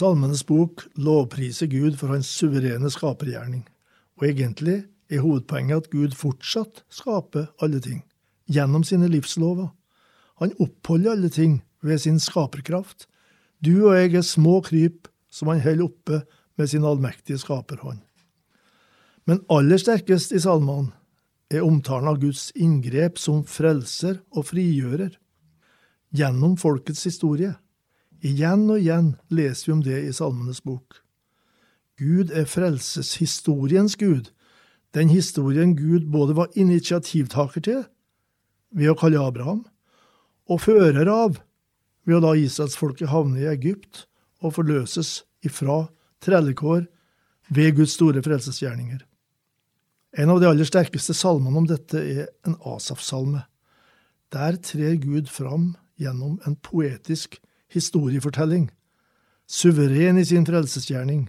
Salmenes bok lovpriser Gud for hans suverene skapergjerning, og egentlig er hovedpoenget at Gud fortsatt skaper alle ting, gjennom sine livslover. Han oppholder alle ting ved sin skaperkraft. Du og jeg er små kryp som han holder oppe med sin allmektige skaperhånd. Men aller sterkest i salmene er omtalen av Guds inngrep som frelser og frigjører, gjennom folkets historie. Igjen og igjen leser vi om det i Salmenes bok. Gud er frelseshistoriens Gud, den historien Gud både var initiativtaker til, ved å kalle Abraham, og fører av ved å la israelsfolket havne i Egypt og forløses ifra trellekår ved Guds store frelsesgjerninger. En av de aller sterkeste salmene om dette er en Asaf-salme. Der trer Gud fram gjennom en poetisk historiefortelling, suveren i sin frelsesgjerning.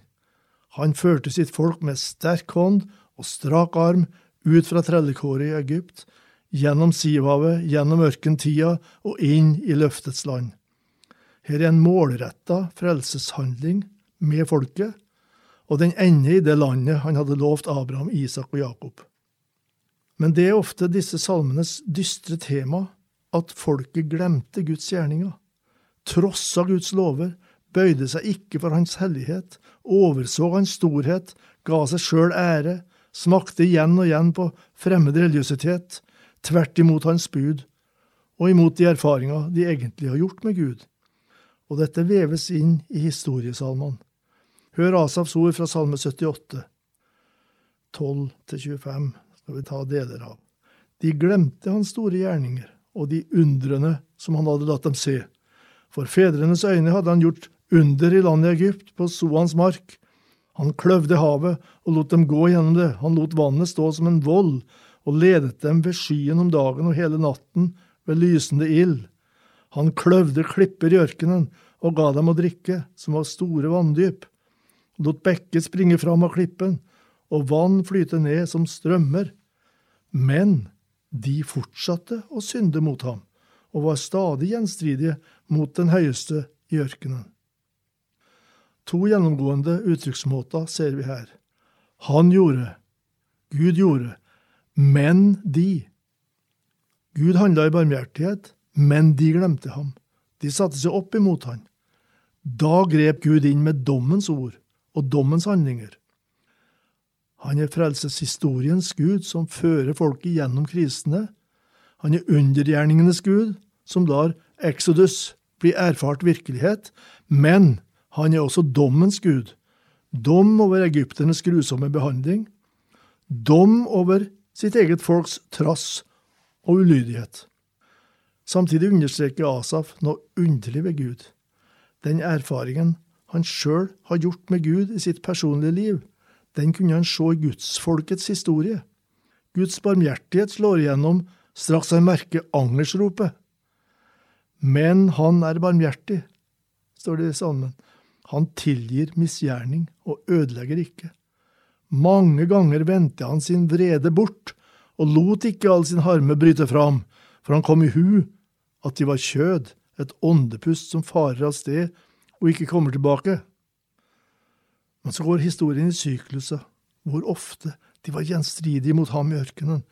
Han førte sitt folk med sterk hånd og strak arm ut fra trellekåret i Egypt, gjennom Sivhavet, gjennom ørkentida og inn i løftets land. Her er en målretta frelseshandling med folket, og den ender i det landet han hadde lovt Abraham, Isak og Jakob. Men det er ofte disse salmenes dystre tema at folket glemte Guds gjerninger trossa Guds lover, bøyde seg ikke for hans hellighet, overså hans storhet, ga seg sjøl ære, smakte igjen og igjen på fremmed religiøsitet, tvert imot hans bud, og imot de erfaringer de egentlig har gjort med Gud. Og dette veves inn i historiesalmene. Hør Asafs ord fra Salme 78, 12-25 skal vi ta deler av. De glemte hans store gjerninger og de undrene som han hadde latt dem se. For fedrenes øyne hadde han gjort under i landet Egypt, på Soans mark. Han kløvde havet og lot dem gå gjennom det, han lot vannet stå som en vold og ledet dem ved skyen om dagen og hele natten ved lysende ild. Han kløvde klipper i ørkenen og ga dem å drikke, som var store vanndyp, lot bekker springe fram av klippen og vann flyte ned som strømmer. Men de fortsatte å synde mot ham og var stadig gjenstridige mot den høyeste i ørkenen. To gjennomgående uttrykksmåter ser vi her. Han gjorde, Gud gjorde, men de. Gud handla i barmhjertighet, men de glemte ham. De satte seg opp imot han. Da grep Gud inn med dommens ord og dommens handlinger. Han er frelseshistoriens Gud som fører folket gjennom krisene. Han er undergjerningenes Gud som lar Exodus blir erfart virkelighet, men han er også dommens gud. Dom over egypternes grusomme behandling. Dom over sitt eget folks trass og ulydighet. Samtidig understreker Asaf noe underlig ved Gud. Den erfaringen han sjøl har gjort med Gud i sitt personlige liv, den kunne han se i gudsfolkets historie. Guds barmhjertighet slår igjennom straks han merker angersropet men han er barmhjertig, står det i salmen. Han tilgir misgjerning og ødelegger ikke. Mange ganger vendte han sin vrede bort og lot ikke all sin harme bryte fram, for han kom i hu at de var kjød, et åndepust som farer av sted og ikke kommer tilbake. Men så går historien i sykluser, hvor ofte de var gjenstridige mot ham i ørkenen,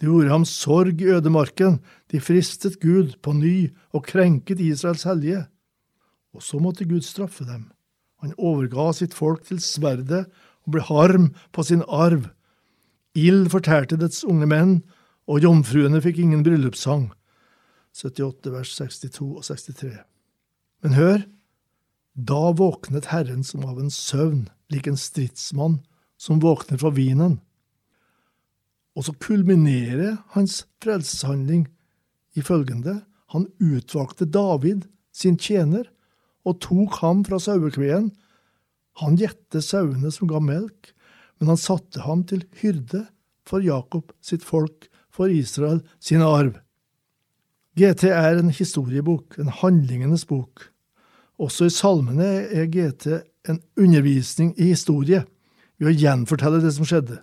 det gjorde ham sorg i ødemarken, de fristet Gud på ny og krenket Israels hellige. Og så måtte Gud straffe dem. Han overga sitt folk til sverdet og ble harm på sin arv. Ild fortærte dets unge menn, og jomfruene fikk ingen bryllupssang. 78 vers 62 og 63. Men hør, da våknet Herren som av en søvn, lik en stridsmann som våkner fra vinen. Og så kulminerer hans frelseshandling i følgende. Han utvalgte David, sin tjener, og tok ham fra sauekveen. Han gjette sauene som ga melk, men han satte ham til hyrde for Jakob sitt folk, for Israel sin arv. GT er en historiebok, en handlingenes bok. Også i salmene er GT en undervisning i historie, ved å gjenfortelle det som skjedde.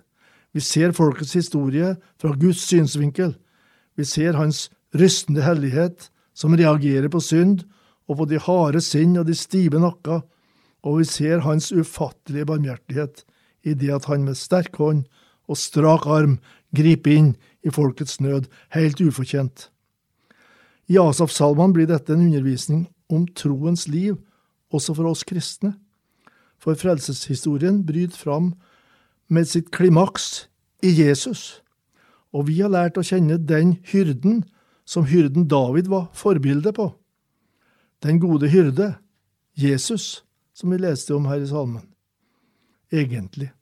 Vi ser folkets historie fra Guds synsvinkel. Vi ser hans rystende hellighet, som reagerer på synd og på de harde sinn og de stive nakka, og vi ser hans ufattelige barmhjertighet i det at han med sterk hånd og strak arm griper inn i folkets nød, helt ufortjent. I Asaf-salmene blir dette en undervisning om troens liv, også for oss kristne. For frelseshistorien bryter fram med sitt klimaks i Jesus, og vi har lært å kjenne den hyrden som hyrden David var forbilde på. Den gode hyrde, Jesus, som vi leste om her i salmen. Egentlig.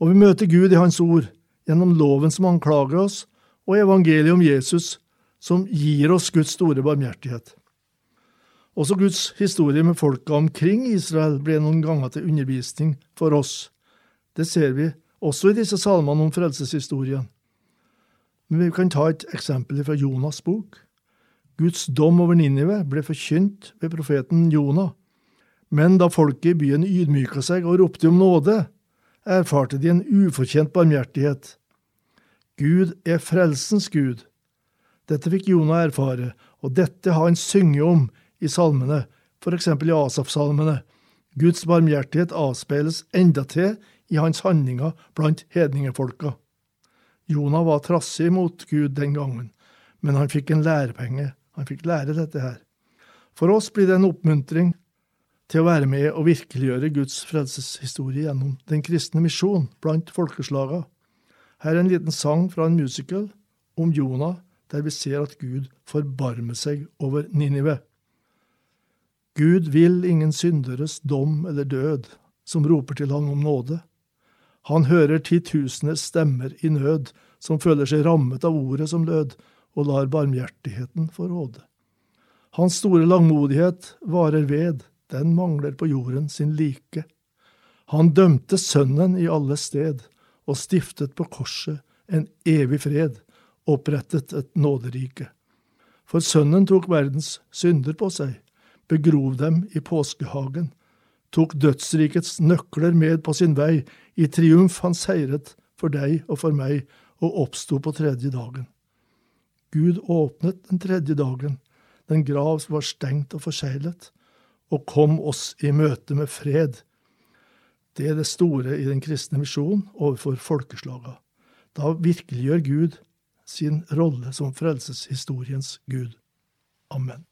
Og vi møter Gud i Hans ord, gjennom loven som anklager oss, og evangeliet om Jesus, som gir oss Guds store barmhjertighet. Også Guds historie med folka omkring Israel ble noen ganger til undervisning for oss. Det ser vi også i disse salmene om frelseshistorien. Men vi kan ta et eksempel fra Jonas' bok. Guds dom over Ninive ble forkynt ved profeten Jonah. Men da folket i byen ydmyka seg og ropte om nåde, erfarte de en ufortjent barmhjertighet. Gud er frelsens Gud. Dette fikk Jonah erfare, og dette har han synget om i salmene, for eksempel i Asaf-salmene. Guds barmhjertighet avspeiles endatil i hans handlinger blant hedningefolka. Jonah var trassig mot Gud den gangen, men han fikk en lærepenge. Han fikk lære dette her. For oss blir det en oppmuntring til å være med og virkeliggjøre Guds frelseshistorie gjennom den kristne misjon blant folkeslaga. Her er en liten sang fra en musical om Jonah, der vi ser at Gud forbarmer seg over Ninive. Gud vil ingen synderes dom eller død, som roper til han om nåde. Han hører titusenes stemmer i nød, som føler seg rammet av ordet som lød, og lar barmhjertigheten få råde. Hans store langmodighet varer ved, den mangler på jorden sin like. Han dømte Sønnen i alle sted, og stiftet på korset en evig fred, opprettet et nåderike. For Sønnen tok verdens synder på seg, begrov dem i påskehagen, tok dødsrikets nøkler med på sin vei, i triumf han seiret for deg og for meg, og oppsto på tredje dagen. Gud åpnet den tredje dagen, den grav som var stengt og forseglet, og kom oss i møte med fred. Det er det store i den kristne misjonen overfor folkeslaga. Da virkeliggjør Gud sin rolle som frelseshistoriens Gud. Amen.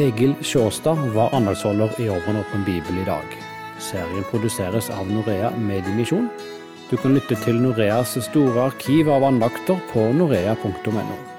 Egil Sjåstad var andagsholder i Over åpen bibel i dag. Serien produseres av Norea Mediemisjon. Du kan lytte til Noreas store arkiv av andakter på norea.no.